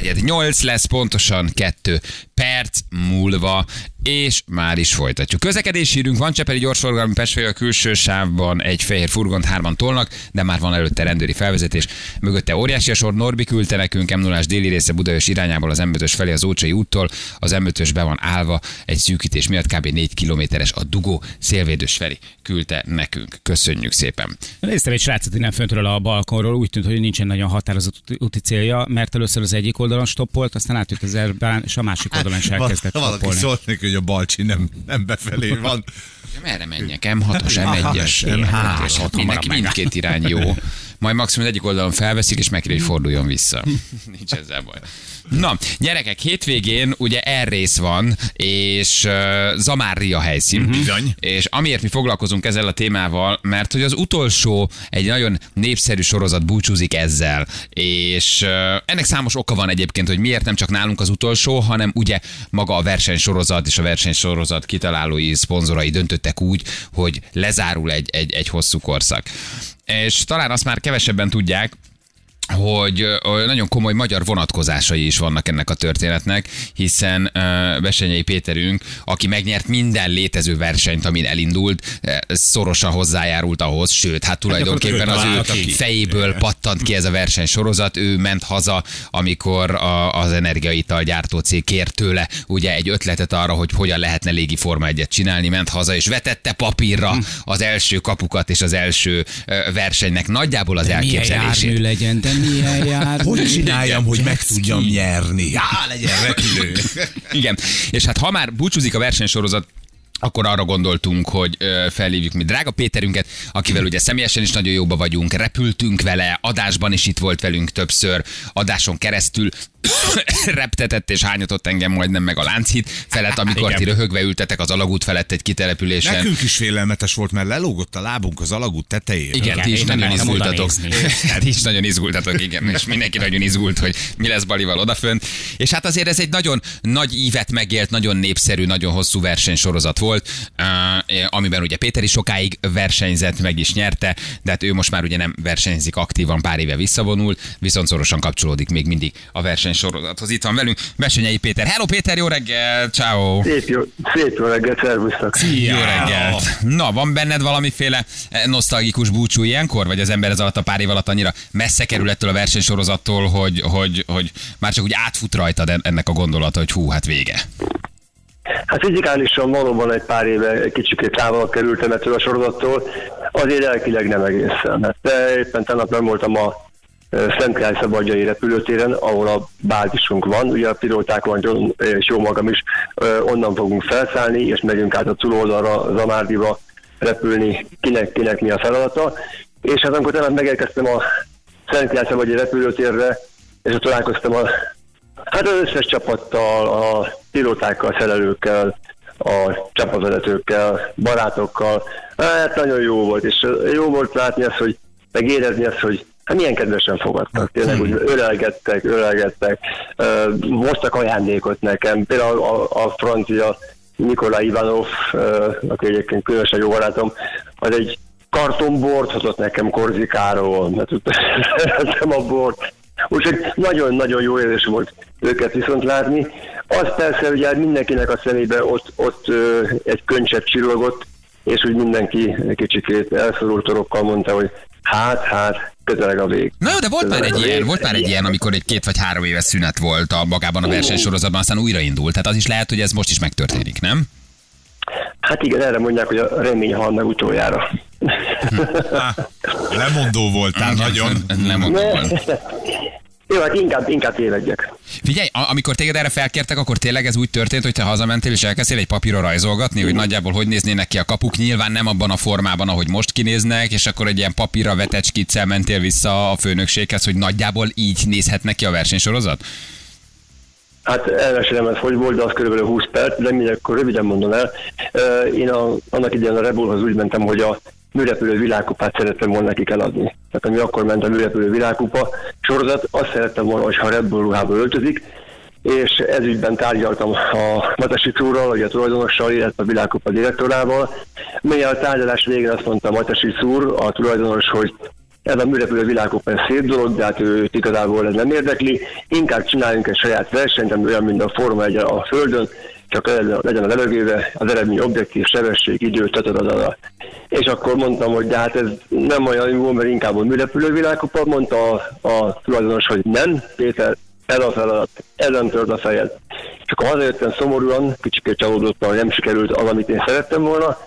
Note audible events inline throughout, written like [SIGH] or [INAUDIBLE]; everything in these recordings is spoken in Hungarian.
negyed. 8 lesz, pontosan 2 perc múlva, és már is folytatjuk. Közlekedési hírünk van, Csepeli gyorsforgalmi Pestfej a külső sávban egy fehér furgont hárman tolnak, de már van előtte rendőri felvezetés. Mögötte óriási a sor, Norbi küldte nekünk, m 0 déli része Budajos irányából az m felé az Ócsai úttól, az m be van állva egy szűkítés miatt kb. 4 kilométeres a dugó, szélvédős Feri küldte nekünk. Köszönjük szépen. Néztem egy srácot innen föntről a balkonról, úgy tűnt, hogy nincsen nagyon határozott úti célja, mert először az egyik oldalon stoppolt, aztán átjött az erbán, és a másik oldalon is elkezdett Valaki stoppolni. szólt neki, hogy a Balcsi nem, nem befelé van. [LAUGHS] Merre menjek? M6-os, M1-es, M3-as, mindenki mindkét irány jó. Majd maximum egyik oldalon felveszik, és megkérdezi, hogy forduljon vissza. [LAUGHS] Nincs ezzel baj. Na, gyerekek, hétvégén ugye errész van, és uh, Zamária helyszín. Bizony. És amiért mi foglalkozunk ezzel a témával, mert hogy az utolsó egy nagyon népszerű sorozat búcsúzik ezzel, és uh, ennek számos oka van egyébként, hogy miért nem csak nálunk az utolsó, hanem ugye maga a versenysorozat és a versenysorozat kitalálói, szponzorai döntöttek úgy, hogy lezárul egy, egy, egy hosszú korszak. És talán azt már kevesebben tudják, hogy nagyon komoly magyar vonatkozásai is vannak ennek a történetnek, hiszen Besenyei Péterünk, aki megnyert minden létező versenyt, amin elindult, szorosan hozzájárult ahhoz, sőt, hát tulajdonképpen az ő fejéből pattant ki ez a versenysorozat, ő ment haza, amikor a, az energiaital gyártó cég kért tőle ugye egy ötletet arra, hogy hogyan lehetne légi Forma egyet csinálni, ment haza és vetette papírra az első kapukat és az első versenynek nagyjából az Milyen elképzelését. jármű legyen, de milyen jármű. Hogy csináljam, hogy meg tudjam nyerni? Já, legyen repülő. [LAUGHS] Igen, és hát ha már búcsúzik a versenysorozat, akkor arra gondoltunk, hogy felhívjuk mi drága Péterünket, akivel ugye személyesen is nagyon jóba vagyunk, repültünk vele, adásban is itt volt velünk többször, adáson keresztül [COUGHS] reptetett és hányatott engem majdnem meg a Lánchíd felett, amikor ti röhögve ültetek az alagút felett egy kitelepülésen. Nekünk is félelmetes volt, mert lelógott a lábunk az alagút tetejére. Igen, Igen, ti is nagyon izgultatok. [LAUGHS] ti is nagyon izgultatok, igen, és mindenki nagyon izgult, hogy mi lesz Balival odafönt. És hát azért ez egy nagyon nagy ívet megélt, nagyon népszerű, nagyon hosszú versenysorozat volt, amiben ugye Péter is sokáig versenyzett, meg is nyerte, de hát ő most már ugye nem versenyzik aktívan, pár éve visszavonul, viszont szorosan kapcsolódik még mindig a versenysorozathoz. Itt van velünk Besenyei Péter. Hello Péter, jó reggel, ciao. Szép jó, szép jó reggelt, szervusztok. Jó reggelt! Na, van benned valamiféle eh, nosztalgikus búcsú ilyenkor, vagy az ember ez alatt a pár év alatt annyira messze kerül ettől a versenysorozattól, hogy, hogy, hogy már csak úgy átfut rajtad en- ennek a gondolata, hogy hú, hát vége. Hát fizikálisan valóban egy pár éve kicsit távol kerültem ettől a sorozattól, azért elkileg nem egészen. Hát de éppen tegnap nem voltam a ö, Szentkirály Szabadjai repülőtéren, ahol a bázisunk van, ugye a pilóták van, John és jó magam is, ö, onnan fogunk felszállni, és megyünk át a túloldalra, Zamárdiba repülni, kinek, kinek mi a feladata. És hát amikor tegnap megérkeztem a Szentkirály Szabadjai repülőtérre, és ott találkoztam a Hát az összes csapattal, a pilótákkal, szerelőkkel, a csapatvezetőkkel, barátokkal. Hát nagyon jó volt, és jó volt látni azt, hogy megérezni azt, hogy hát milyen kedvesen fogadtak. Tényleg úgy ölelgettek, ölelgettek, hoztak ajándékot nekem. Például a, a francia Nikolai Ivanov, aki egyébként különösen jó barátom, az egy kartonbort hozott nekem Korzikáról, [LAUGHS] mert szeretem a bort. Úgyhogy nagyon-nagyon jó érzés volt őket viszont látni. Az persze, hogy hát mindenkinek a szemébe ott, ott egy könycsepp csillogott, és úgy mindenki egy kicsikét elszorult torokkal mondta, hogy hát, hát, közeleg a vég. Na jó, de volt már egy ilyen, volt már egy ilyen, amikor egy két vagy három éves szünet volt a magában a versenysorozatban, aztán újraindult. Tehát az is lehet, hogy ez most is megtörténik, nem? Hát igen, erre mondják, hogy a remény hal meg utoljára. Há, lemondó voltál nagyon. Nem mondom. Jó, hát inkább, inkább tévedjek. Figyelj, amikor téged erre felkértek, akkor tényleg ez úgy történt, hogy te hazamentél és elkezdtél egy papíron rajzolgatni, hogy nagyjából hogy néznének ki a kapuk, nyilván nem abban a formában, ahogy most kinéznek, és akkor egy ilyen papírra vetett skiccel mentél vissza a főnökséghez, hogy nagyjából így nézhetnek ki a versenysorozat? Hát elmesélem ez hogy volt, de az körülbelül 20 perc, de mindegy, röviden mondom el. Én a, annak idején a Rebulhoz úgy mentem, hogy a műrepülő világkupát szerettem volna nekik eladni. Tehát ami akkor ment a műrepülő világkupa sorozat, azt szerettem volna, hogyha a Red Bull ruhába öltözik, és ezügyben tárgyaltam a Matesi úrral, vagy a tulajdonossal, illetve a világkupa direktorával. Mely a tárgyalás végén azt mondta Matesi úr, a tulajdonos, hogy ez a műrepülő világkupa ez szép dolog, de hát őt igazából ez nem érdekli. Inkább csináljunk egy saját versenyt, ami olyan, mint a Forma 1 a Földön, csak legyen a levegőbe, az eredmény objektív, sebesség, idő, tatadadada. És akkor mondtam, hogy de hát ez nem olyan jó, mert inkább a műrepülő világkupa, mondta a, a tulajdonos, hogy nem, Péter, ez a feladat, ezen tört a fejed. Akkor hazajöttem szomorúan, kicsit csalódottan, hogy nem sikerült az, amit én szerettem volna,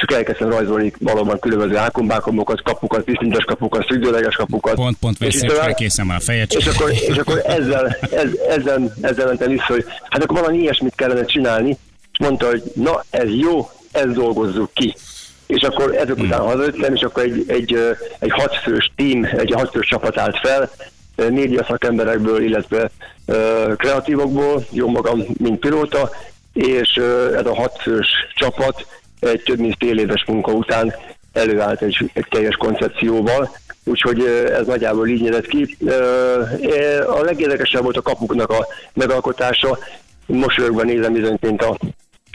csak elkezdtem rajzolni valóban különböző ákombákomokat, kapukat, viszontos kapukat, függőleges kapukat. Pont, pont veszélyesre készen a fejet. És akkor, és akkor ezzel, ez, ezzel, ezzel mentem vissza, hogy hát akkor valami ilyesmit kellene csinálni, és mondta, hogy na ez jó, ezt dolgozzuk ki. És akkor ezek hmm. után hazajöttem, és akkor egy, egy, egy hatfős team, egy hatfős csapat állt fel, média szakemberekből, illetve uh, kreatívokból, jó magam, mint pilóta, és uh, ez a hatfős csapat egy több mint fél éves munka után előállt egy, egy teljes koncepcióval, úgyhogy ez nagyjából így nézett ki. A legérdekesebb volt a kapuknak a megalkotása. Mosolyogva nézem bizonyként a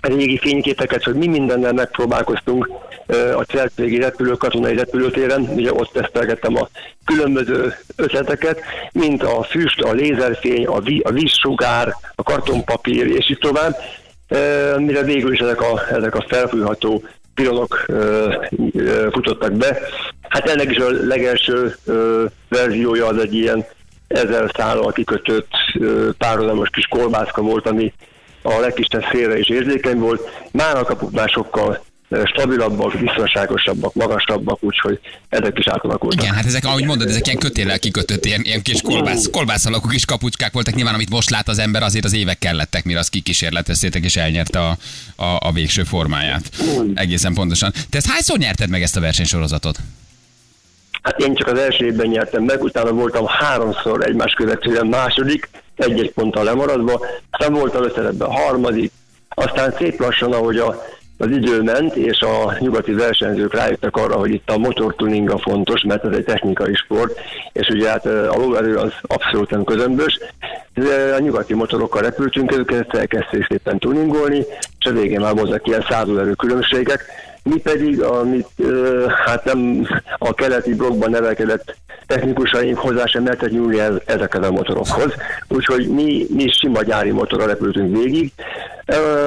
régi fényképeket, hogy mi mindennel megpróbálkoztunk a Celtvégi repülő, katonai repülőtéren, ugye ott tesztelgettem a különböző ötleteket, mint a füst, a lézerfény, a, a vízsugár, a kartonpapír, és így tovább mire végül is ezek a, ezek a felfújható pilonok futottak be. Hát ennek is a legelső verziója az egy ilyen ezer szállal kikötött párhuzamos kis kolbászka volt, ami a legkisebb szélre is érzékeny volt. Már a kapuk már sokkal stabilabbak, biztonságosabbak, magasabbak, úgyhogy ezek is átalakultak. Igen, hát ezek, ahogy mondod, ezek ilyen kötéllel kikötött, ilyen, ilyen kis kolbász, kolbász alakú kis kapucskák voltak. Nyilván, amit most lát az ember, azért az évek kellettek, mire azt kikísérleteztétek és elnyerte a, a, a végső formáját. Egészen pontosan. Te ezt hányszor nyerted meg ezt a versenysorozatot? Hát én csak az első évben nyertem meg, utána voltam háromszor egymás követően második, egy-egy ponttal lemaradva, aztán voltam összeretben harmadik, aztán szép lassan, ahogy a az idő ment, és a nyugati versenyzők rájöttek arra, hogy itt a motortuning a fontos, mert ez egy technikai sport, és ugye hát a lóerő az abszolút nem közömbös. A nyugati motorokkal repültünk, őket elkezdték szépen tuningolni, és a végén már voltak ilyen százóerő különbségek, mi pedig, amit hát nem a keleti blokkban nevelkedett technikusaink hozzá sem mertek nyúlni ez, ezekhez a motorokhoz. Úgyhogy mi, mi sima gyári motorra repültünk végig.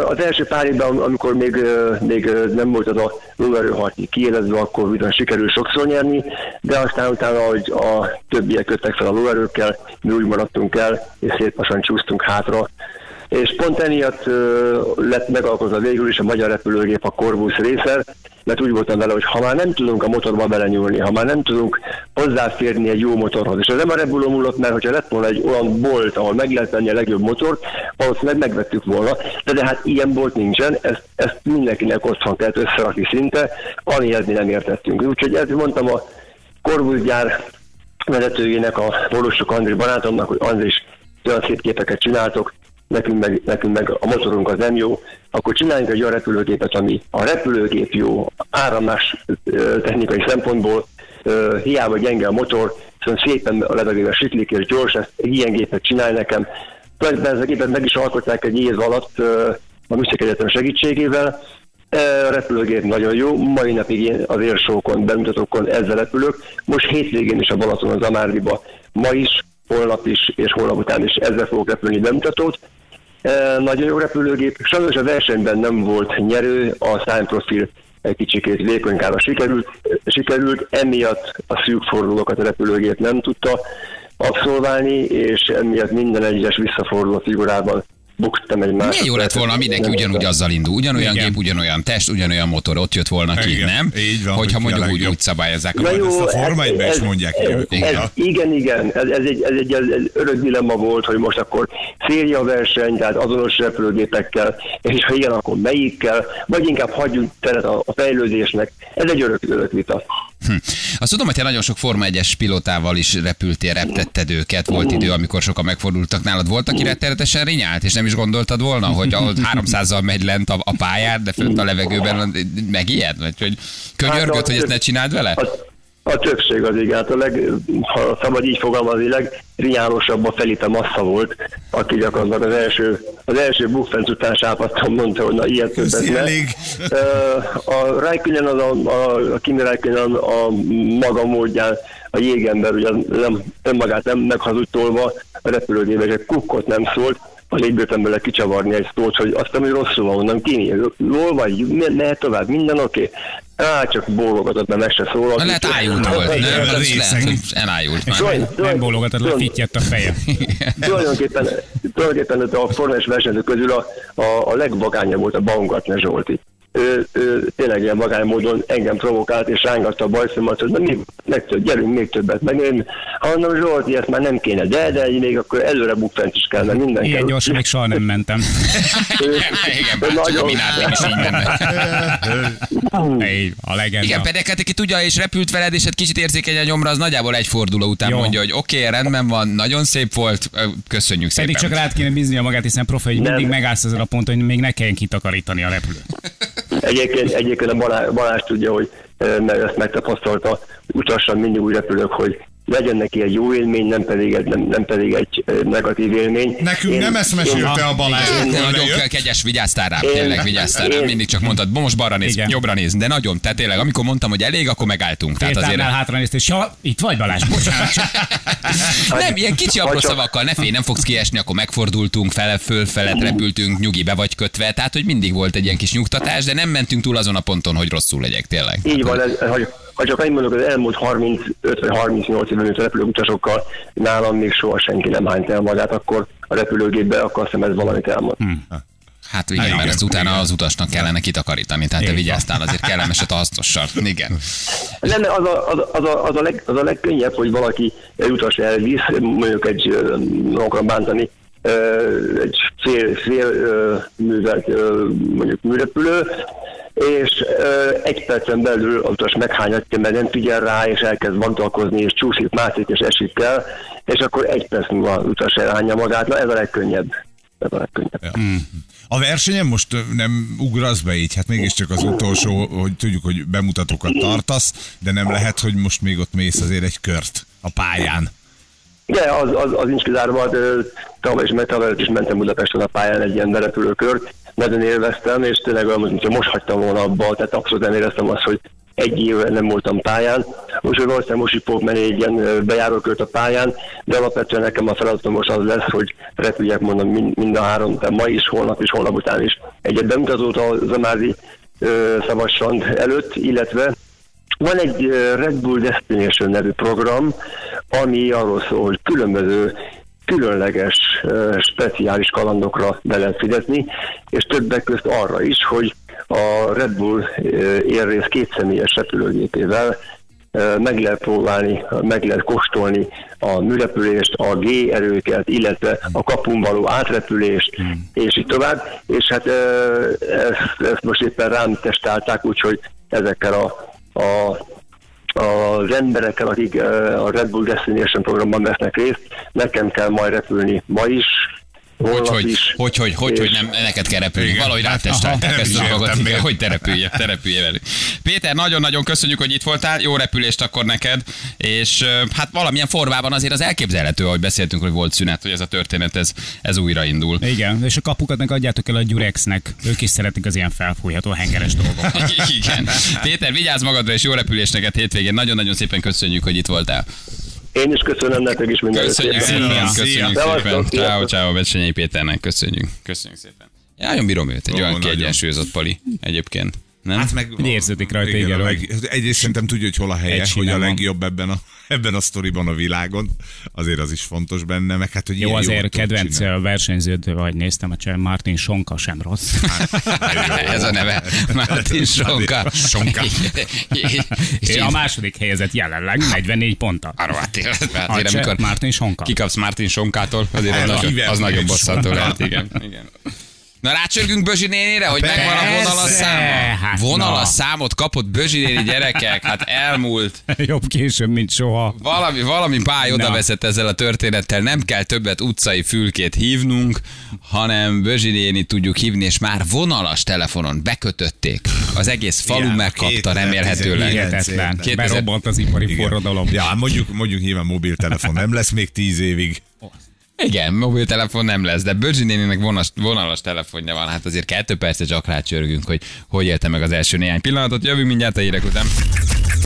Az első pár évben, amikor még, még nem volt az a lóerőharti kiélezve, akkor viszont sikerül sokszor nyerni, de aztán utána, hogy a többiek köttek fel a lóerőkkel, mi úgy maradtunk el, és szép csúsztunk hátra és pont eniatt lett megalkozva végül is a magyar repülőgép a Corvus része, mert úgy voltam vele, hogy ha már nem tudunk a motorba belenyúlni, ha már nem tudunk hozzáférni egy jó motorhoz, és ez nem a Rebulo múlott, mert hogyha lett volna egy olyan bolt, ahol meg lehet venni a legjobb motort, valószínűleg megvettük volna, de, de hát ilyen bolt nincsen, ezt, ezt mindenkinek otthon kellett összerakni szinte, mi nem értettünk. Úgyhogy ezt mondtam a Corvus gyár vezetőjének, a Volosok Andri barátomnak, hogy Andris, olyan szép képeket csináltok, nekünk meg, nekünk meg a motorunk az nem jó, akkor csináljunk egy olyan repülőgépet, ami a repülőgép jó, áramlás technikai szempontból, hiába gyenge a motor, viszont szépen a levegővel siklik és gyors, ezt egy ilyen gépet csinálj nekem. Tulajdonképpen ezt a gépet meg is alkották egy év alatt a Műszaki Egyetem segítségével, a repülőgép nagyon jó, mai napig én az érsókon, bemutatókon ezzel repülök. Most hétvégén is a Balaton az Amárdiba, ma is, holnap is és holnap után is ezzel fogok repülni bemutatót. E, nagyon jó repülőgép. Sajnos a versenyben nem volt nyerő, a szányprofil egy kicsikét vékonykára sikerült, sikerült, emiatt a szűk fordulókat a repülőgép nem tudta abszolválni, és emiatt minden egyes visszaforduló figurában buktam egy másik. Milyen jó lett volna, mindenki ugyanúgy azzal indul. Ugyanolyan Igen. gép, ugyanolyan test, ugyanolyan motor, ott jött volna ki, Igen. nem? Így van, Hogyha hogy mondjuk úgy, úgy szabályozzák. Na jó, ezt a Forma ez, is mondják ez, ez, igen. igen, igen, ez, ez, egy, ez egy ez örök dilemma volt, hogy most akkor széria verseny, tehát azonos repülőgépekkel, és ha igen, akkor melyikkel, vagy inkább hagyjuk teret a, a fejlődésnek. Ez egy örök, örök vita. Hm. Azt tudom, hogy te nagyon sok Forma 1-es pilotával is repültél, reptetted őket. Volt idő, amikor sokan megfordultak nálad. Volt, aki rettenetesen rinyált, és nem is gondoltad volna, hogy ahol [LAUGHS] 300-zal megy lent a, a pályán, de fönt a levegőben megijed? Vagy hogy könyörgött, hát, hogy ezt ne csináld vele? A többség az igen, hát a leg, ha szabad így fogalmazni, legrinyálósabb a Felipe Massa volt, aki gyakorlatilag az első, az első bukfenc után sápadtam, mondta, hogy na ilyet többet ne. A Raikkonen, az a, a, a Kimi Raikkonen a maga módján a jégember ugye nem, önmagát nem meghazudtolva a repülőgébe egy kukkot nem szólt, alig bírtam bele kicsavarni egy szót, hogy azt, ami rosszul van, mondom, ki, jól vagy, mehet tovább, minden oké. Okay. Á, csak bólogatott, mert meg se szólalt. Na, lehet ájult volt, nem? Igen, Az részeg. elájult már. Tulaj- tulaj- Nem bólogatod, le fittyett a feje. [LAUGHS] Tulajdonképpen, tulajdonképpen a formás versenyzők közül a, a, a legvagányabb volt a Baumgartner Zsolti. Ő, ő tényleg ilyen vagány módon engem provokált és rángatta a bajszomat, hogy na mi, meg több, gyerünk még többet. Meg én, ha mondom, Zsolti, ezt már nem kéne, de, de még akkor előre bukfent is kell, mert minden Ilyen kell. gyorsan még soha nem mentem. [LAUGHS] [LAUGHS] Igen, bár a Nagyon- Minárdik is így [LAUGHS] a legenda. Igen, pedig hát aki tudja és repült veled, és hát kicsit érzékeny a nyomra, az nagyjából egy forduló után Jó. mondja, hogy oké, okay, rendben van, nagyon szép volt, köszönjük szépen. Pedig csak rád kéne bízni magát, hiszen profi, hogy mindig megállsz ezen a ponton, hogy még ne kelljen kitakarítani a repülőt. Egyébként, egyébként a Balázs, Balázs tudja, hogy eh, mert ezt megtapasztalta, utassan mindig úgy repülök, hogy legyen neki egy jó élmény, nem pedig egy, nem, nem pedig egy negatív élmény. Nekünk nem ezt mesélte a Balázs, Hát, amikor nagyon lejött. kegyes, vigyáztál rám, Én- tényleg vigyáztál rám. én- Mindig csak mondtad, most balra néz, Igen. jobbra néz, de nagyon, tehát tényleg, amikor mondtam, hogy elég, akkor megálltunk. Tehát azért hátra néztél, és ja, itt vagy Balázs, bocsánat. [LAUGHS] nem, ilyen kicsi apró szavakkal, ne félj, nem fogsz kiesni, akkor megfordultunk, fele, fölfelet repültünk, nyugi be vagy kötve, tehát hogy mindig volt egy ilyen kis nyugtatás, de nem mentünk túl azon a ponton, hogy rosszul legyek, tényleg. Így van, ez, ha, ha csak annyit mondok, az elmúlt 35 vagy 38 évben repülő utasokkal nálam még soha senki nem hányt el magát, akkor a repülőgépbe, akkor azt hiszem ez valamit elmond. Hmm. Hát igen, igen, mert ezt utána igen. az utasnak kellene kitakarítani, tehát te vigyáztál, azért kellemeset a hasznossal. Igen. Nem, az a, az, a- az, a, az, a leg, az a legkönnyebb, hogy valaki egy utas elvisz, mondjuk egy, nem akarom bántani, egy fél, fél művelt mondjuk műrepülő, és egy percen belül az utas meghányatja, mert nem figyel rá, és elkezd vagdalkozni, és csúszik, mászik, és esik el, és akkor egy perc múlva az utas elhányja magát. Na ez a legkönnyebb. Ez a legkönnyebb. Ja. A versenyen most nem ugrasz be így, hát mégiscsak az utolsó, hogy tudjuk, hogy bemutatókat tartasz, de nem lehet, hogy most még ott mész azért egy kört a pályán. De az, az, az nincs kizárva, de tavaly is, meg tavaly is mentem Budapesten a pályán egy ilyen berepülőkört, nagyon élveztem, és tényleg olyan, mintha most hagytam volna abba, tehát abszolút nem éreztem azt, hogy egy éve nem voltam pályán. Most valószínűleg most is fogok menni egy ilyen bejárókört a pályán, de alapvetően nekem a feladatom most az lesz, hogy repüljek mondom mind, mind a három, tehát ma is, holnap is, holnap után is. Egyet bemutatót a Zamázi Szavassand előtt, illetve van egy Red Bull Destination nevű program, ami arról szól, hogy különböző különleges, speciális kalandokra be lehet fizetni, és többek közt arra is, hogy a Red Bull érrész kétszemélyes repülőgépével meg lehet próbálni, meg lehet kóstolni a műrepülést, a G-erőket, illetve a kapun való átrepülést, és így tovább. És hát ezt, ezt most éppen rám testálták, úgyhogy ezekkel a, a az emberekkel, akik a Red Bull Destination programban vesznek részt, nekem kell majd repülni ma is, Hogy, hogy, hogy, hogy, hogy, hogy nem, neked kell repülni. Igen. Valahogy Aha, rátestálták nem ezt a dolgot, igen, hogy te repülje, te repülje velük. Péter, nagyon-nagyon köszönjük, hogy itt voltál, jó repülést akkor neked, és hát valamilyen formában azért az elképzelhető, ahogy beszéltünk, hogy volt szünet, hogy ez a történet, ez, ez újraindul. Igen, és a kapukat meg adjátok el a Gyurexnek. Ők is szeretik az ilyen felfújható hengeres dolgokat. [LAUGHS] Igen. Péter, vigyázz magadra, és jó repülést neked hétvégén. Nagyon-nagyon szépen köszönjük, hogy itt voltál. Én is köszönöm nektek is minden Köszönjük szépen, köszönjük szépen. Ciao, ciao, Becsenyei Péternek, köszönjük. Köszönjük szépen. Ja, nagyon bírom őt, egy Ó, olyan nagyon. kiegyensúlyozott pali egyébként. Nem? Hát meg, Hogy érződik rajta, igen, igen, hogy- leg, egyrészt szerintem tudja, hogy hol a helye, hogy a van. legjobb ebben a, ebben a sztoriban a világon. Azért az is fontos benne, meg hát, hogy Jó, azért kedvenc csinálni. versenyződ, vagy néztem a cseh, Martin Sonka sem rossz. Ez a neve. Martin Sonka. Sonka. És a második helyezett jelenleg 44 ponttal. Arra, hát hát azért, amikor Martin Sonka. kikapsz Martin Sonkától, azért az, az nagyon bosszantó lehet, [LAUGHS] igen. igen. Na rácsörgünk Bözsi nénire, hogy megvan a vonal a Persze, száma. hát Vonal na. a számot kapott Bözsi néni gyerekek, hát elmúlt. [LAUGHS] Jobb később, mint soha. Valami, valami báj oda vezet ezzel a történettel, nem kell többet utcai fülkét hívnunk, hanem Bözsi néni tudjuk hívni, és már vonalas telefonon bekötötték. Az egész falu Igen, megkapta 2019. remélhetőleg. Hihetetlen. Berobbant az ipari Igen. forradalom. Ja, mondjuk, mondjuk nyilván mobiltelefon nem lesz még tíz évig. Igen, mobiltelefon nem lesz, de Bözsi néninek vonas, vonalas telefonja van, hát azért kettő percet csak rácsörgünk, hogy hogy élte meg az első néhány pillanatot. Jövünk mindjárt a hírek után.